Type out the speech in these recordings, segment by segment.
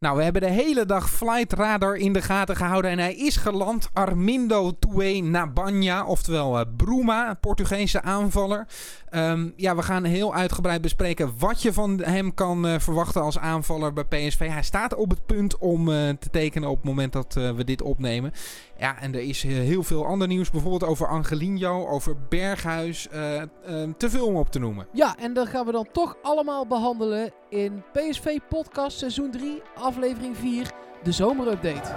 Nou, we hebben de hele dag Flight Radar in de gaten gehouden en hij is geland. Armindo Tue Nabanya, oftewel uh, Bruma, Portugese aanvaller. Um, ja, we gaan heel uitgebreid bespreken wat je van hem kan uh, verwachten als aanvaller bij PSV. Hij staat op het punt om uh, te tekenen op het moment dat we dit opnemen. Ja, en er is heel veel ander nieuws, bijvoorbeeld over Angelino, over Berghuis, te veel om op te noemen. Ja, en dat gaan we dan toch allemaal behandelen in PSV Podcast seizoen 3, aflevering 4, de zomerupdate.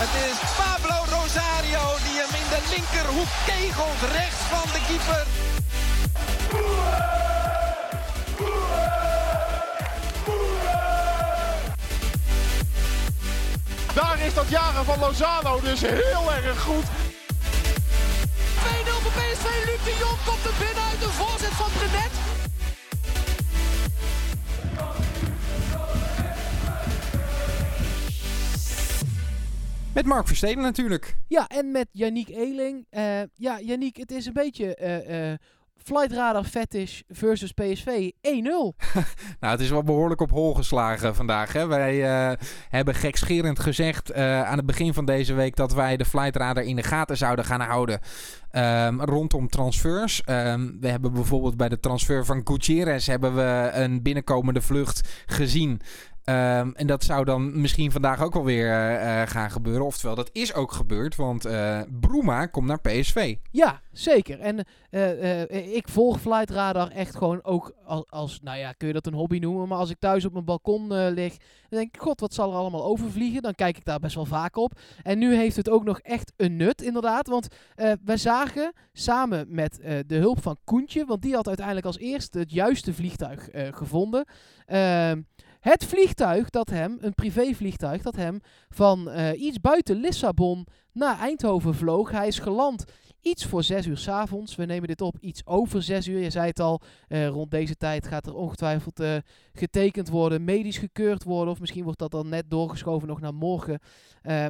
Het is Pablo Rosario die hem in de linkerhoek kegelt, rechts van de keeper. Daar is dat jagen van Lozano dus heel erg goed. 2-0 voor PSV, Luc de Jong komt er binnen uit de voorzet van Brenet. Met Mark Versteden natuurlijk. Ja, en met Yannick Eeling. Uh, ja, Yannick, het is een beetje uh, uh, Flight Radar Fetish versus PSV 1-0. nou, het is wel behoorlijk op hol geslagen vandaag. Hè? Wij hebben gekscherend gezegd aan het begin van deze week dat wij de Flight Radar in de gaten zouden gaan houden. Um, rondom transfers. Um, we hebben bijvoorbeeld bij de transfer van Gutierrez hebben we een binnenkomende vlucht gezien. Um, en dat zou dan misschien vandaag ook alweer uh, gaan gebeuren. Oftewel, dat is ook gebeurd, want uh, Bruma komt naar PSV. Ja, zeker. En ik volg Flight Radar echt gewoon ook als, als, nou ja, kun je dat een hobby noemen. Maar als ik thuis op mijn balkon lig, dan denk ik, god, wat zal er allemaal overvliegen? Dan kijk ik daar best wel vaak op. En nu heeft het ook nog echt een nut, inderdaad. Want wij zagen samen met de hulp van Koentje, want die had uiteindelijk als eerste het juiste vliegtuig gevonden. Ehm, het vliegtuig dat hem, een privévliegtuig, dat hem van uh, iets buiten Lissabon naar Eindhoven vloog. Hij is geland iets voor zes uur s avonds. We nemen dit op iets over zes uur. Je zei het al, uh, rond deze tijd gaat er ongetwijfeld uh, getekend worden, medisch gekeurd worden. Of misschien wordt dat dan net doorgeschoven nog naar morgen.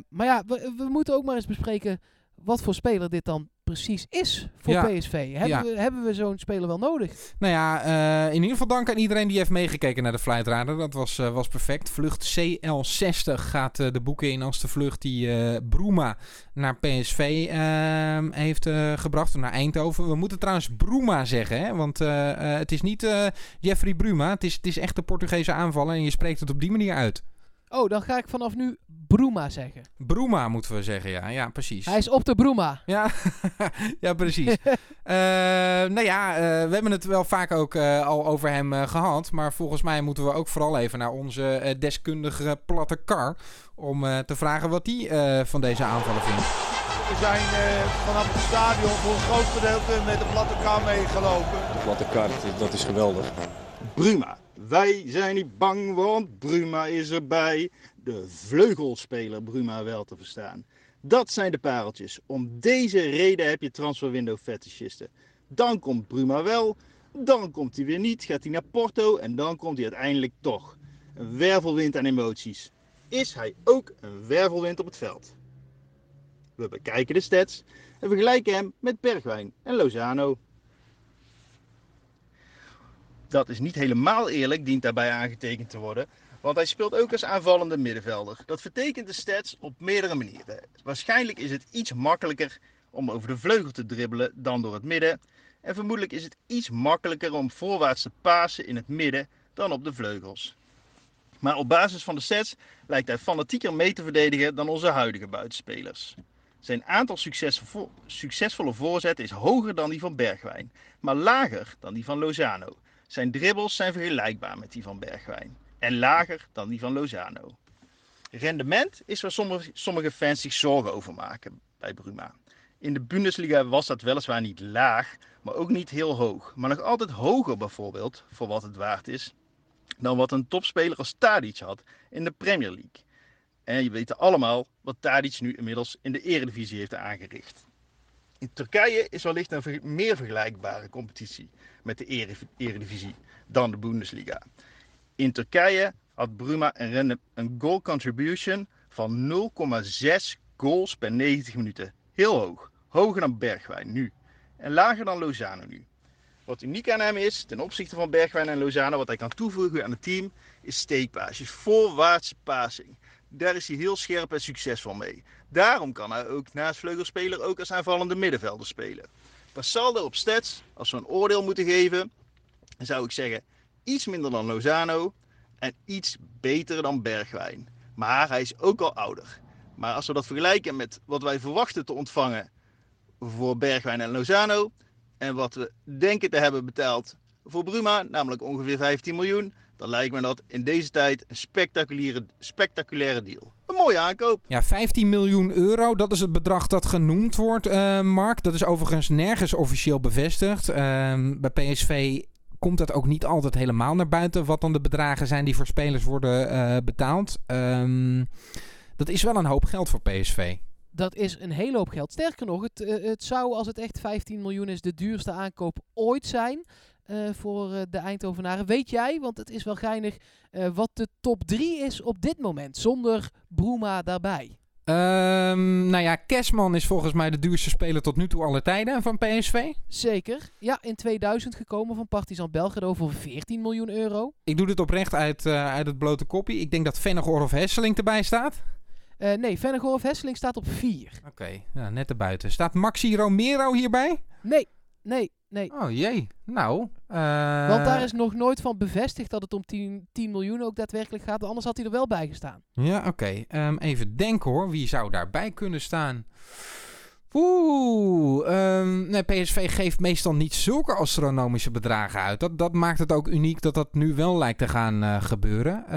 maar ja, we, we moeten ook maar eens bespreken wat voor speler dit dan precies is voor PSV. Hebben we, hebben we zo'n speler wel nodig? Nou ja, uh, in ieder geval dank aan iedereen die heeft meegekeken naar de Flight Radar. Dat was, uh, was perfect. Vlucht CL60 gaat uh, de boeken in als de vlucht die Bruma naar PSV ehm, heeft gebracht. Naar Eindhoven. We moeten trouwens Bruma zeggen, hè? want het is niet Jeffrey Bruma. Het is, het is echt de Portugese aanvaller en je spreekt het op die manier uit. Oh, dan ga ik vanaf nu Bruma zeggen. Bruma moeten we zeggen, ja. Ja, precies. Hij is op de Bruma. Ja, ja precies. uh, nou ja, uh, we hebben het wel vaak ook uh, al over hem gehad. Maar volgens mij moeten we ook vooral even naar onze deskundige platte kar. Om te vragen wat hij van deze aanvallen vindt. We zijn vanaf het stadion voor een groot gedeelte met de platte kar meegelopen. De platte kar, dat is geweldig. Bruma. Wij zijn niet bang, want Bruma is erbij. De vleugelspeler Bruma wel te verstaan. Dat zijn de pareltjes. Om deze reden heb je transferwindow fetischisten. Dan komt Bruma wel, dan komt hij weer niet, gaat hij naar Porto en dan komt hij uiteindelijk toch. Een wervelwind aan emoties. Is hij ook een wervelwind op het veld? We bekijken de stats en vergelijken hem met Bergwijn en Lozano. Dat is niet helemaal eerlijk, dient daarbij aangetekend te worden. Want hij speelt ook als aanvallende middenvelder. Dat vertekent de stats op meerdere manieren. Waarschijnlijk is het iets makkelijker om over de vleugel te dribbelen dan door het midden. En vermoedelijk is het iets makkelijker om voorwaarts te pasen in het midden dan op de vleugels. Maar op basis van de sets lijkt hij fanatieker mee te verdedigen dan onze huidige buitenspelers. Zijn aantal succesvolle voorzetten is hoger dan die van Bergwijn, maar lager dan die van Lozano. Zijn dribbles zijn vergelijkbaar met die van Bergwijn en lager dan die van Lozano. Rendement is waar sommige, sommige fans zich zorgen over maken bij Bruma. In de Bundesliga was dat weliswaar niet laag, maar ook niet heel hoog. Maar nog altijd hoger bijvoorbeeld, voor wat het waard is, dan wat een topspeler als Tadic had in de Premier League. En je weet allemaal wat Tadic nu inmiddels in de Eredivisie heeft aangericht. In Turkije is wellicht een meer vergelijkbare competitie met de Eredivisie dan de Bundesliga. In Turkije had Bruma een, een goal contribution van 0,6 goals per 90 minuten. Heel hoog. Hoger dan Bergwijn nu. En lager dan Lozano nu. Wat uniek aan hem is, ten opzichte van Bergwijn en Lozano, wat hij kan toevoegen aan het team, is steekpaasjes, voorwaartse passing. Daar is hij heel scherp en succesvol mee. Daarom kan hij ook naast vleugelspeler ook als aanvallende middenvelder spelen. Pasaldo op stats, als we een oordeel moeten geven, zou ik zeggen iets minder dan Lozano en iets beter dan Bergwijn. Maar hij is ook al ouder. Maar als we dat vergelijken met wat wij verwachten te ontvangen voor Bergwijn en Lozano en wat we denken te hebben betaald voor Bruma, namelijk ongeveer 15 miljoen, dan lijkt me dat in deze tijd een spectaculaire, spectaculaire deal. Een mooie aankoop. Ja, 15 miljoen euro, dat is het bedrag dat genoemd wordt, uh, Mark. Dat is overigens nergens officieel bevestigd. Uh, bij PSV komt dat ook niet altijd helemaal naar buiten, wat dan de bedragen zijn die voor spelers worden uh, betaald. Um, dat is wel een hoop geld voor PSV. Dat is een hele hoop geld. Sterker nog, het, het zou als het echt 15 miljoen is de duurste aankoop ooit zijn. Uh, voor uh, de Eindhovenaren. Weet jij, want het is wel geinig, uh, wat de top 3 is op dit moment, zonder Bruma daarbij? Um, nou ja, Kesman is volgens mij de duurste speler tot nu toe alle tijden van PSV. Zeker. Ja, in 2000 gekomen van Partizan Belgrado voor 14 miljoen euro. Ik doe dit oprecht uit, uit het blote koppie. Ik denk dat Vennegoor of Hesseling erbij staat. Uh, nee, Vennegoor of Hesseling staat op 4. Oké, okay, ja, net erbuiten. Staat Maxi Romero hierbij? Nee, nee, nee. Oh jee, nou. Uh... Want daar is nog nooit van bevestigd dat het om 10, 10 miljoen ook daadwerkelijk gaat. Anders had hij er wel bij gestaan. Ja, oké. Okay. Um, even denken hoor. Wie zou daarbij kunnen staan? Oeh, um, nee, PSV geeft meestal niet zulke astronomische bedragen uit. Dat, dat maakt het ook uniek dat dat nu wel lijkt te gaan uh, gebeuren. Uh,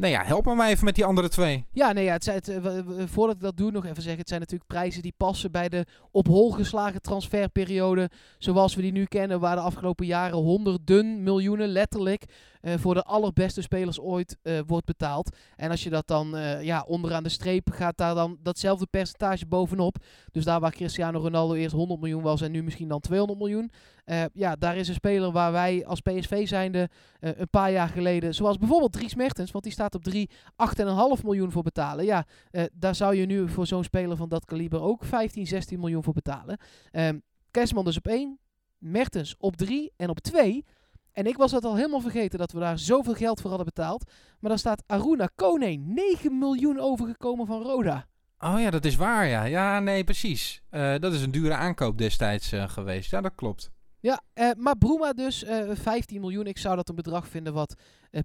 nou ja, help me maar even met die andere twee. Ja, nee, ja, het, het, uh, voordat ik dat doe, nog even zeggen. Het zijn natuurlijk prijzen die passen bij de op hol geslagen transferperiode. Zoals we die nu kennen, waar de afgelopen jaren honderden miljoenen letterlijk uh, voor de allerbeste spelers ooit uh, wordt betaald. En als je dat dan uh, ja, onderaan de streep gaat daar dan datzelfde percentage bovenop. Dus daar waar Cristiano Ronaldo eerst 100 miljoen was en nu misschien dan 200 miljoen. ja, daar is een speler waar wij als PSV zijnde een paar jaar geleden, zoals bijvoorbeeld Dries Mertens, want die staat op 3, 8,5 miljoen voor betalen. Ja, daar zou je nu voor zo'n speler van dat kaliber ook 15, 16 miljoen voor betalen. Kersman dus op 1, Mertens op 3 en op 2 en ik was het al helemaal vergeten dat we daar zoveel geld voor hadden betaald. Maar dan staat Aruna Kone 9 miljoen overgekomen van Roda. Oh ja, dat is waar ja. Ja, nee, precies. Uh, dat is een dure aankoop destijds uh, geweest. Ja, dat klopt. Ja, uh, maar Bruma dus 15 miljoen. Ik zou dat een bedrag vinden wat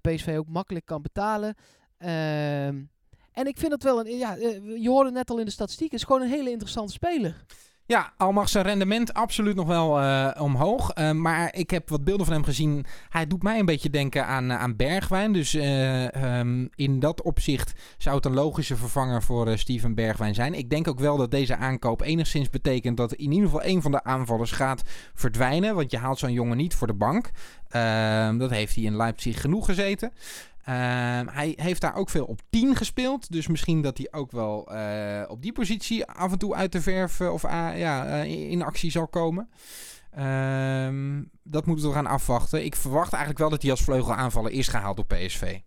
PSV ook makkelijk kan betalen. Ehm, en ik vind het wel een... Ja, je hoorde net al in de statistiek. Het is gewoon een hele interessante speler. Ja, al mag zijn rendement absoluut nog wel uh, omhoog. Uh, maar ik heb wat beelden van hem gezien. Hij doet mij een beetje denken aan, uh, aan Bergwijn. Dus um, in dat opzicht zou het een logische vervanger voor Steven Bergwijn zijn. Ik denk ook wel dat deze aankoop enigszins betekent dat in ieder geval een van de aanvallers gaat verdwijnen. Want je haalt zo'n jongen niet voor de bank. Ehm, dat heeft hij in Leipzig genoeg gezeten. Uh, hij heeft daar ook veel op 10 gespeeld. Dus misschien dat hij ook wel uh, op die positie af en toe uit de verf of uh, ja, in actie zal komen. Ehm, dat moeten we gaan afwachten. Ik verwacht eigenlijk wel dat hij als vleugelaanvaller is gehaald door PSV.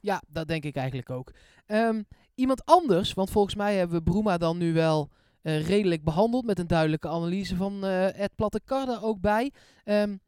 Ja, dat denk ik eigenlijk ook. Um, iemand anders, want volgens mij hebben we Bruma dan nu wel redelijk behandeld. Met een duidelijke analyse van Ed Plattekarde ook bij. Um,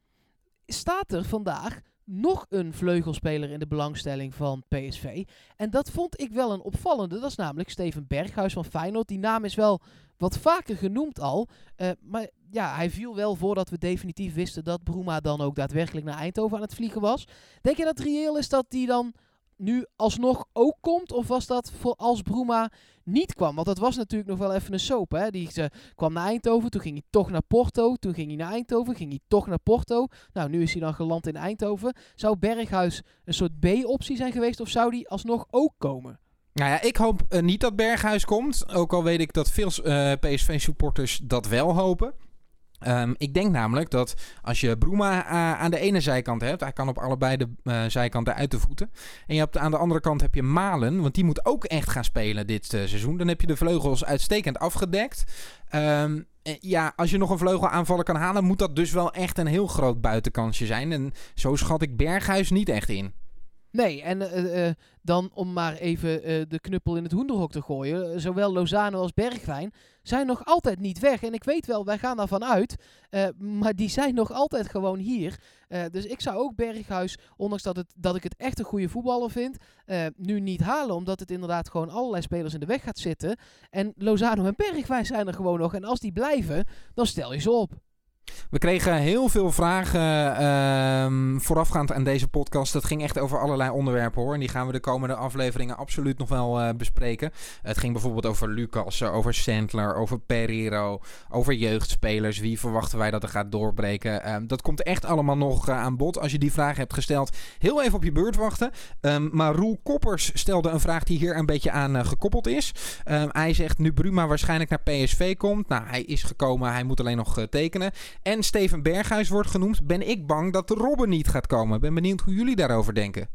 staat er vandaag nog een vleugelspeler in de belangstelling van PSV. En dat vond ik wel een opvallende. Dat is namelijk Steven Berghuis van Feyenoord. Die naam is wel wat vaker genoemd al. Uh, maar ja, hij viel wel voordat we definitief wisten dat Bruma dan ook daadwerkelijk naar Eindhoven aan het vliegen was. Denk je dat het reëel is dat die dan nu alsnog ook komt? Of was dat voor als Bruma niet kwam? Want dat was natuurlijk nog wel even een soap. Hè? Die ze, kwam naar Eindhoven, toen ging hij toch naar Porto. Toen ging hij naar Eindhoven, ging hij toch naar Porto. Nou, nu is hij dan geland in Eindhoven. Zou Berghuis een soort B-optie zijn geweest? Of zou die alsnog ook komen? Nou ja, ik hoop uh, niet dat Berghuis komt. Ook al weet ik dat veel uh, PSV-supporters dat wel hopen. Um, ik denk namelijk dat als je Bruma uh, aan de ene zijkant hebt, hij kan op allebei de uh, zijkanten uit de voeten. En je hebt aan de andere kant heb je Malen, want die moet ook echt gaan spelen dit uh, seizoen. Dan heb je de vleugels uitstekend afgedekt. Um, ja, als je nog een vleugelaanvaller kan halen, moet dat dus wel echt een heel groot buitenkansje zijn. En zo schat ik Berghuis niet echt in. Nee, en eh, eh, dan om maar even eh, de knuppel in het hoenderhok te gooien. Zowel Lozano als Bergwijn zijn nog altijd niet weg. En ik weet wel, wij gaan daarvan uit. eh, maar die zijn nog altijd gewoon hier. Eh, dus ik zou ook Berghuis, ondanks dat, dat ik het echt een goede voetballer vind, eh, nu niet halen. Omdat het inderdaad gewoon allerlei spelers in de weg gaat zitten. En Lozano en Bergwijn zijn er gewoon nog. En als die blijven, dan stel je ze op. We kregen heel veel vragen ehm, voorafgaand aan deze podcast. Het ging echt over allerlei onderwerpen hoor. En die gaan we de komende afleveringen absoluut nog wel eh, bespreken. Het ging bijvoorbeeld over Lucas, over Sandler, over Pereiro, over jeugdspelers. Wie verwachten wij dat er gaat doorbreken? Ehm, dat komt echt allemaal nog eh, aan bod. Als je die vragen hebt gesteld, heel even op je beurt wachten. Ehm, maar Roel Koppers stelde een vraag die hier een beetje aan eh, gekoppeld is. Hij zegt nu Bruma waarschijnlijk naar PSV komt. Nou, hij is gekomen. Hij moet alleen nog tekenen. En Steven Berghuis wordt genoemd. Ben ik bang dat Robben niet gaat komen. Ben benieuwd hoe jullie daarover denken.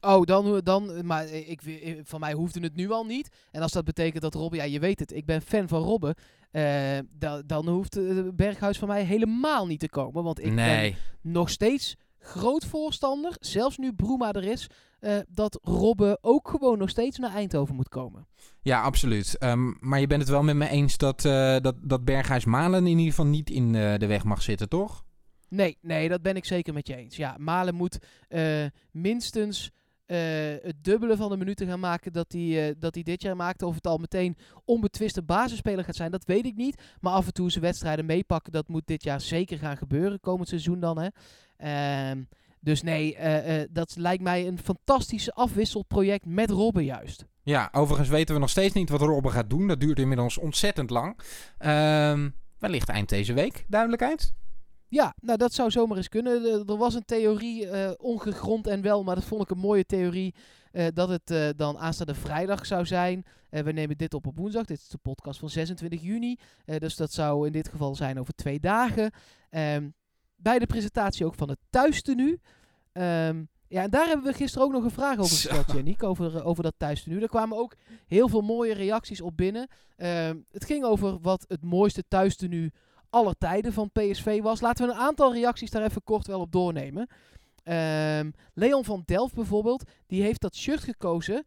Oh, dan, dan maar ik, van mij hoefde het nu al niet. En als dat betekent dat Robben, ja, je weet het, ik ben fan van Robben. eh, dan, dan hoeft eh, Berghuis van mij helemaal niet te komen. Want ik ben nog steeds groot voorstander, zelfs nu Bruma er is, eh, dat Robben ook gewoon nog steeds naar Eindhoven moet komen. Ja, absoluut. Ehm, maar je bent het wel met me eens dat, eh, dat, dat Berghuis Malen in ieder geval niet in eh, de weg mag zitten, toch? Nee, nee, dat ben ik zeker met je eens. Ja, Malen moet minstens het dubbele van de minuten gaan maken dat hij, dat hij dit jaar maakte. Of het al meteen onbetwiste basisspeler gaat zijn, dat weet ik niet. Maar af en toe zijn wedstrijden meepakken, dat moet dit jaar zeker gaan gebeuren. Komend seizoen dan, hè. Ehm, dus nee, eh, eh, dat lijkt mij een fantastisch afwisselproject met Robben juist. Ja, overigens weten we nog steeds niet wat Robben gaat doen. Dat duurt inmiddels ontzettend lang. Ehm wellicht eind deze week, duidelijkheid. Ja, nou dat zou zomaar eens kunnen. Er- was een theorie, eh, ongegrond en wel, maar dat vond ik een mooie theorie. dat het dan aanstaande vrijdag zou zijn. We nemen dit op op woensdag. Dit is de podcast van 26 juni. Dus dat zou in dit geval zijn over twee dagen. Bij de presentatie ook van het thuistenu. Ehm ja, en daar hebben we gisteren ook nog een vraag over gesteld, Janiek, over, eh, over dat thuistenu. Er kwamen ook heel veel mooie reacties op binnen. Ehm, het ging over wat het mooiste thuistenu aller tijden van PSV was. Laten we een aantal reacties daar even kort wel op doornemen. Ehm, Leon van Delft bijvoorbeeld, die heeft dat shirt gekozen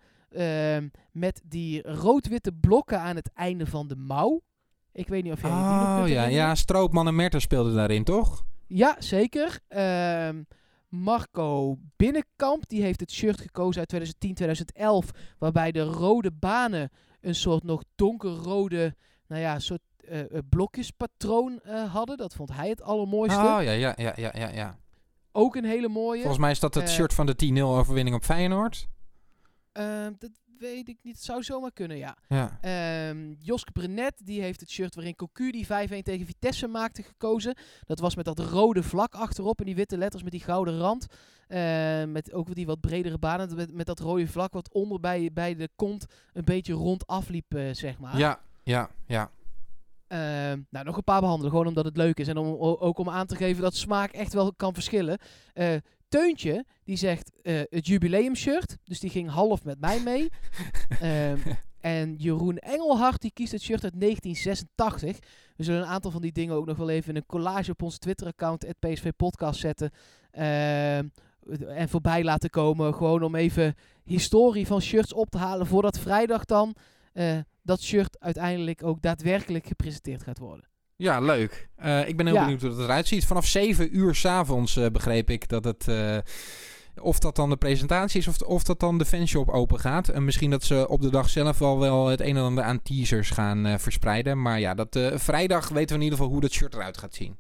met die rood-witte blokken aan het einde van de mouw. Ik weet niet of jij die nog Oh kunt ja, ja, Stroopman en Mertens speelden daarin, toch? Ja, zeker. Ehm, Marco Binnenkamp, die heeft het shirt gekozen uit 2010, 2011, waarbij de rode banen een soort nog donkerrode, nou ja, soort eh, blokjespatroon eh, hadden. Dat vond hij het allermooiste. Oh ja, ja, ja, ja, ja, ja. Ook een hele mooie. Volgens mij is dat het shirt van de 10-0 overwinning op Feyenoord. Ehm, dat weet ik niet. Het zou zomaar kunnen, ja. Ja. Ehm Joske Brenet, die heeft het shirt waarin Cocu die 5-1 tegen Vitesse maakte gekozen. Dat was met dat rode vlak achterop en die witte letters met die gouden rand. Ehm, met ook die wat bredere banen. Met, met dat rode vlak wat onder bij, bij de kont een beetje rond afliep, eh, zeg maar. Ja, ja, ja. Ehm, nou, nog een paar behandelen, gewoon omdat het leuk is. En om, ook om aan te geven dat smaak echt wel kan verschillen. Eh, Teuntje, die zegt eh, het jubileumshirt. Dus die ging half met mij mee. Ehm, en Jeroen Engelhart, die kiest het shirt uit 1986. We zullen een aantal van die dingen ook nog wel even in een collage op onze Twitter-account, het PSV Podcast, zetten. Ehm, en voorbij laten komen. Gewoon om even historie van shirts op te halen voordat vrijdag dan eh, dat shirt uiteindelijk ook daadwerkelijk gepresenteerd gaat worden. Ja, leuk. Eh, ik ben heel Ja. benieuwd hoe het eruit ziet. Vanaf 7 uur s'avonds avonds begreep ik dat het... eh, of dat dan de presentatie is of, of dat dan de fanshop open gaat. En misschien dat ze op de dag zelf al wel het een en ander aan teasers gaan eh, verspreiden. Maar ja, dat, eh, vrijdag weten we in ieder geval hoe dat shirt eruit gaat zien.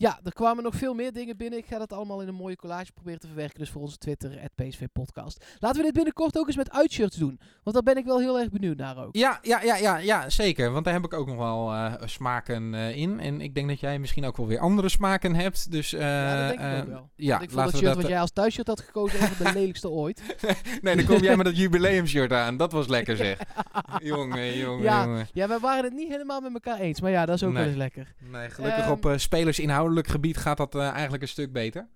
Ja, er kwamen nog veel meer dingen binnen. Ik ga dat allemaal in een mooie collage proberen te verwerken. Dus voor onze Twitter, het PSV Podcast. Laten we dit binnenkort ook eens met uitshirts doen. Want daar ben ik wel heel erg benieuwd naar ook. Ja, ja, ja, ja, ja zeker. Want daar heb ik ook nog wel eh, smaken eh, in. En ik denk dat jij misschien ook wel weer andere smaken hebt. Dus eh, Ja, dat denk ik ook wel. Ja, ik vond dat we shirt dat... wat jij als thuisshirt had gekozen de lelijkste ooit. Nee, dan kom jij met dat jubileumshirt aan. Dat was lekker zeg. jongen, jongen, Ja. jongen. Ja, wij waren het niet helemaal met elkaar eens. Maar ja, dat is ook Nee. wel eens lekker. Nee, gelukkig Ehm, op eh, gebied gaat dat eh, eigenlijk een stuk beter.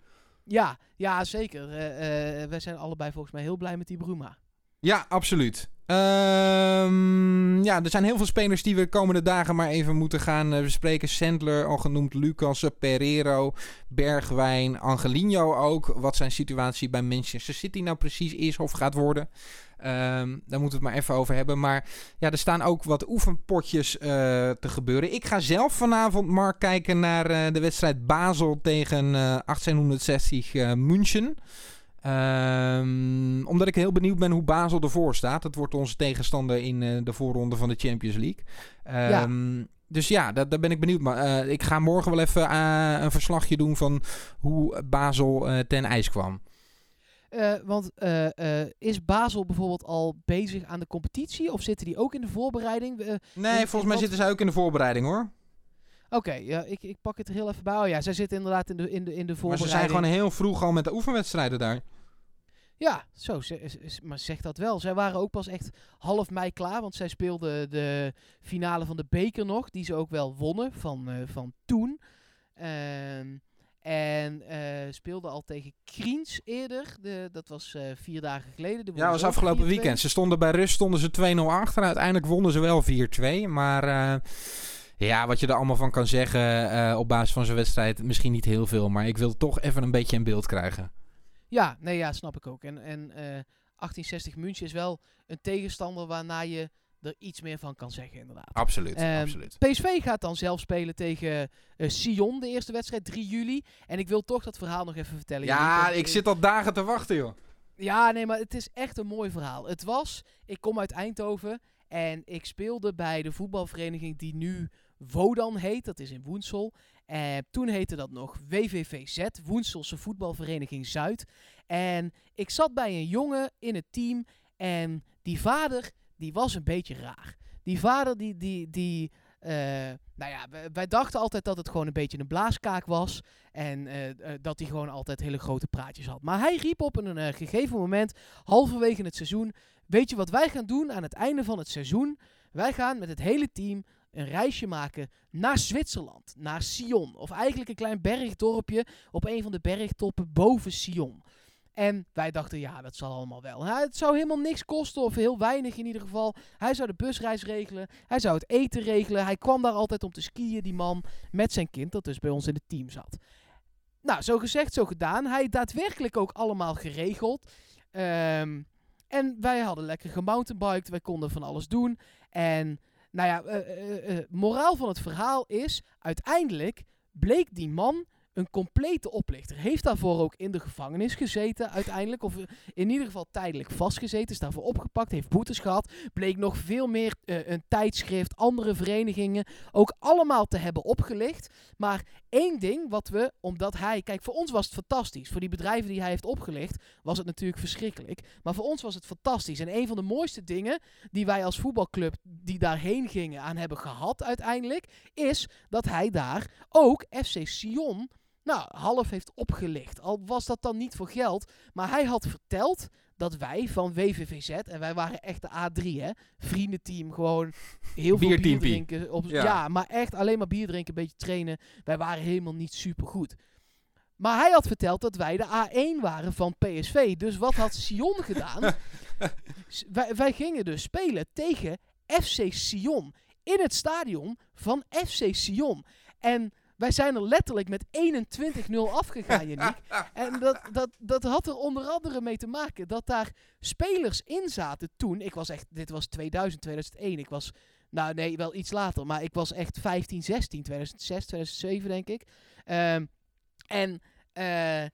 Ja, ja zeker. Eh, eh, wij zijn allebei volgens mij heel blij met die Bruma. Ja, absoluut. Ehm, ja, er zijn heel veel spelers die we de komende dagen maar even moeten gaan eh, bespreken. Sandler, al genoemd, Lucas, Pereiro, Bergwijn, Angelino ook. Wat zijn situatie bij Manchester City nou precies is of gaat worden. Ehm, daar moeten we het maar even over hebben. Maar ja, er staan ook wat oefenpotjes eh, te gebeuren. Ik ga zelf vanavond, Mark, kijken naar eh, de wedstrijd Basel tegen 1860 München. Um, omdat ik heel benieuwd ben hoe Basel ervoor staat. Dat wordt onze tegenstander in uh, de voorronde van de Champions League. Um, ja. Dus ja, daar, daar, ben ik benieuwd. Maar uh, ik ga morgen wel even uh, een verslagje doen van hoe Basel ten ijs kwam. want is Basel bijvoorbeeld al bezig aan de competitie? Of zitten die ook in de voorbereiding? nee, volgens mij wat... zitten zij ook in de voorbereiding hoor. Oké, okay, ja, ik, ik pak het er heel even bij. Oh ja, zij zitten inderdaad in de, in de, in de voorbereiding. Maar ze zijn gewoon heel vroeg al met de oefenwedstrijden daar. Ja, zo, maar zeg dat wel. Zij waren ook pas echt half mei klaar, want zij speelden de finale van de beker nog, die ze ook wel wonnen van, uh, van toen. Um, en uh, speelden al tegen Kriens eerder. De, dat was uh, vier dagen geleden. Ja, dat was afgelopen weekend. Ze stonden bij rust stonden ze 2-0 achter. Uiteindelijk wonnen ze wel 4-2. Maar ja, wat je er allemaal van kan zeggen op basis van zo'n wedstrijd, misschien niet heel veel. Maar ik wil toch even een beetje in beeld krijgen. Ja, nee, ja, snap ik ook. En, en uh, 1860 München is wel een tegenstander waarna je er iets meer van kan zeggen, inderdaad. Absoluut, um, absoluut. PSV gaat dan zelf spelen tegen uh, Sion, de eerste wedstrijd, 3 juli. En ik wil toch dat verhaal nog even vertellen. Ja, ik zit al dagen te wachten, joh. Ja, nee, maar het is echt een mooi verhaal. Het was, ik kom uit Eindhoven en ik speelde bij de voetbalvereniging die nu Wodan heet. Dat is in Woensel. Uh, toen heette dat nog WVVZ, Woenselse Voetbalvereniging Zuid. En ik zat bij een jongen in het team en die vader, die was een beetje raar. Die vader, die, die, die uh, nou ja, wij, dachten altijd dat het gewoon een beetje een blaaskaak was. En uh, uh, dat hij gewoon altijd hele grote praatjes had. Maar hij riep op een gegeven moment, halverwege het seizoen... Weet je wat wij gaan doen aan het einde van het seizoen? Wij gaan met het hele team een reisje maken naar Zwitserland, naar Sion. Of eigenlijk een klein bergdorpje op een van de bergtoppen boven Sion. En wij dachten, ja, dat zal allemaal wel. het zou helemaal niks kosten, of heel weinig in ieder geval. Hij zou de busreis regelen, hij zou het eten regelen. Hij kwam daar altijd om te skiën, die man, met zijn kind, dat dus bij ons in het team zat. Nou, zo gezegd, zo gedaan. Hij daadwerkelijk ook allemaal geregeld. Um, en wij hadden lekker gemountainbiked, wij konden van alles doen. En nou ja, uh, uh, moraal van het verhaal is, uiteindelijk bleek die man een complete oplichter. Heeft daarvoor ook in de gevangenis gezeten uiteindelijk. Of in ieder geval tijdelijk vastgezeten. Is daarvoor opgepakt. Heeft boetes gehad. Bleek nog veel meer uh, een tijdschrift, andere verenigingen ook allemaal te hebben opgelicht. Maar één ding wat we, omdat hij... Kijk, voor ons was het fantastisch. Voor die bedrijven die hij heeft opgelicht was het natuurlijk verschrikkelijk. Maar voor ons was het fantastisch. En een van de mooiste dingen die wij als voetbalclub die daarheen gingen aan hebben gehad uiteindelijk... is dat hij daar ook FC Sion nou, half heeft opgelicht. Al was dat dan niet voor geld. Maar hij had verteld dat wij van WVVZ, en wij waren echt de A3, hè, vriendenteam, gewoon heel veel bier drinken. Op, ja. ja. maar echt alleen maar bier drinken, een beetje trainen. Wij waren helemaal niet super goed. Maar hij had verteld dat wij de A1 waren van PSV. Dus wat had Sion gedaan? wij, wij gingen dus spelen tegen FC Sion. In het stadion van FC Sion. En wij zijn er letterlijk met 21-0 afgegaan, Yannick. en dat, dat, dat had er onder andere mee te maken dat daar spelers in zaten toen. Ik was echt, dit was 2000, 2001. Ik was, nou nee, wel iets later. Maar ik was echt 15, 16, 2006, 2007 denk ik. Um, en uh,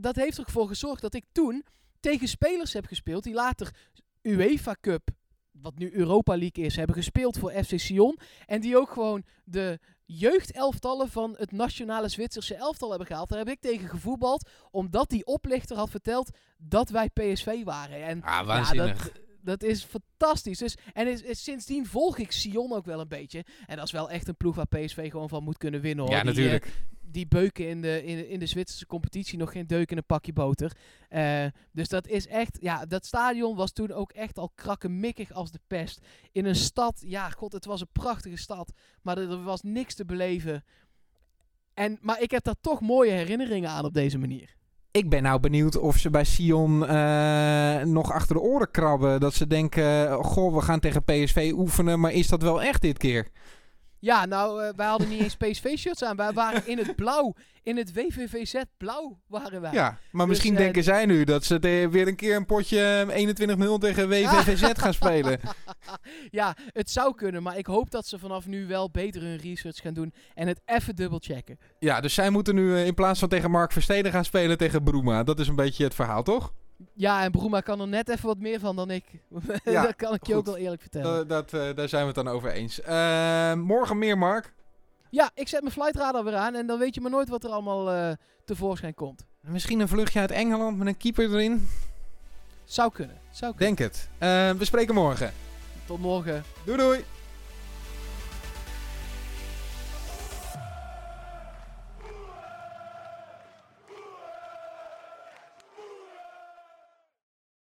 dat heeft ervoor gezorgd dat ik toen tegen spelers heb gespeeld die later UEFA Cup wat nu Europa League is, hebben gespeeld voor FC Sion. En die ook gewoon de jeugdelftallen van het nationale Zwitserse elftal hebben gehaald. Daar heb ik tegen gevoetbald, omdat die oplichter had verteld dat wij PSV waren. En ah, waanzinnig. Ja, dat, dat is fantastisch. Dus, en is, is, sindsdien volg ik Sion ook wel een beetje. En dat is wel echt een ploeg waar PSV gewoon van moet kunnen winnen. Hoor. Ja, natuurlijk. Die, die beuken in de, in, in de Zwitserse competitie nog geen deuk in een pakje boter. Uh, dus dat is echt, ja, dat stadion was toen ook echt al krakkemikkig als de pest. In een stad, ja, god, het was een prachtige stad, maar er, was niks te beleven. En, maar ik heb daar toch mooie herinneringen aan op deze manier. Ik ben nou benieuwd of ze bij Sion eh, nog achter de oren krabben. Dat ze denken, goh, we gaan tegen PSV oefenen, maar is dat wel echt dit keer? Ja, nou, eh, wij hadden niet eens PSV-shirts aan. Wij waren in het blauw. In het WVVZ blauw waren wij. Ja, maar Dus, misschien eh, denken zij nu dat ze weer een keer een potje 21-0 tegen WVVZ gaan spelen. ja, het zou kunnen. Maar ik hoop dat ze vanaf nu wel beter hun research gaan doen. En het even dubbelchecken. Ja, dus zij moeten nu eh, in plaats van tegen Mark Versteden gaan spelen tegen Broema. Dat is een beetje het verhaal, toch? Ja, en Broema kan er net even wat meer van dan ik. Ja, dat kan ik je goed. ook wel eerlijk vertellen. Dat, eh, daar zijn we het dan over eens. Eh, morgen meer, Mark. ja, ik zet mijn flightradar weer aan. En dan weet je maar nooit wat er allemaal eh, tevoorschijn komt. Misschien een vluchtje uit Engeland met een keeper erin. Zou kunnen. Zou kunnen. Denk het. We spreken morgen. Tot morgen. Doei doei.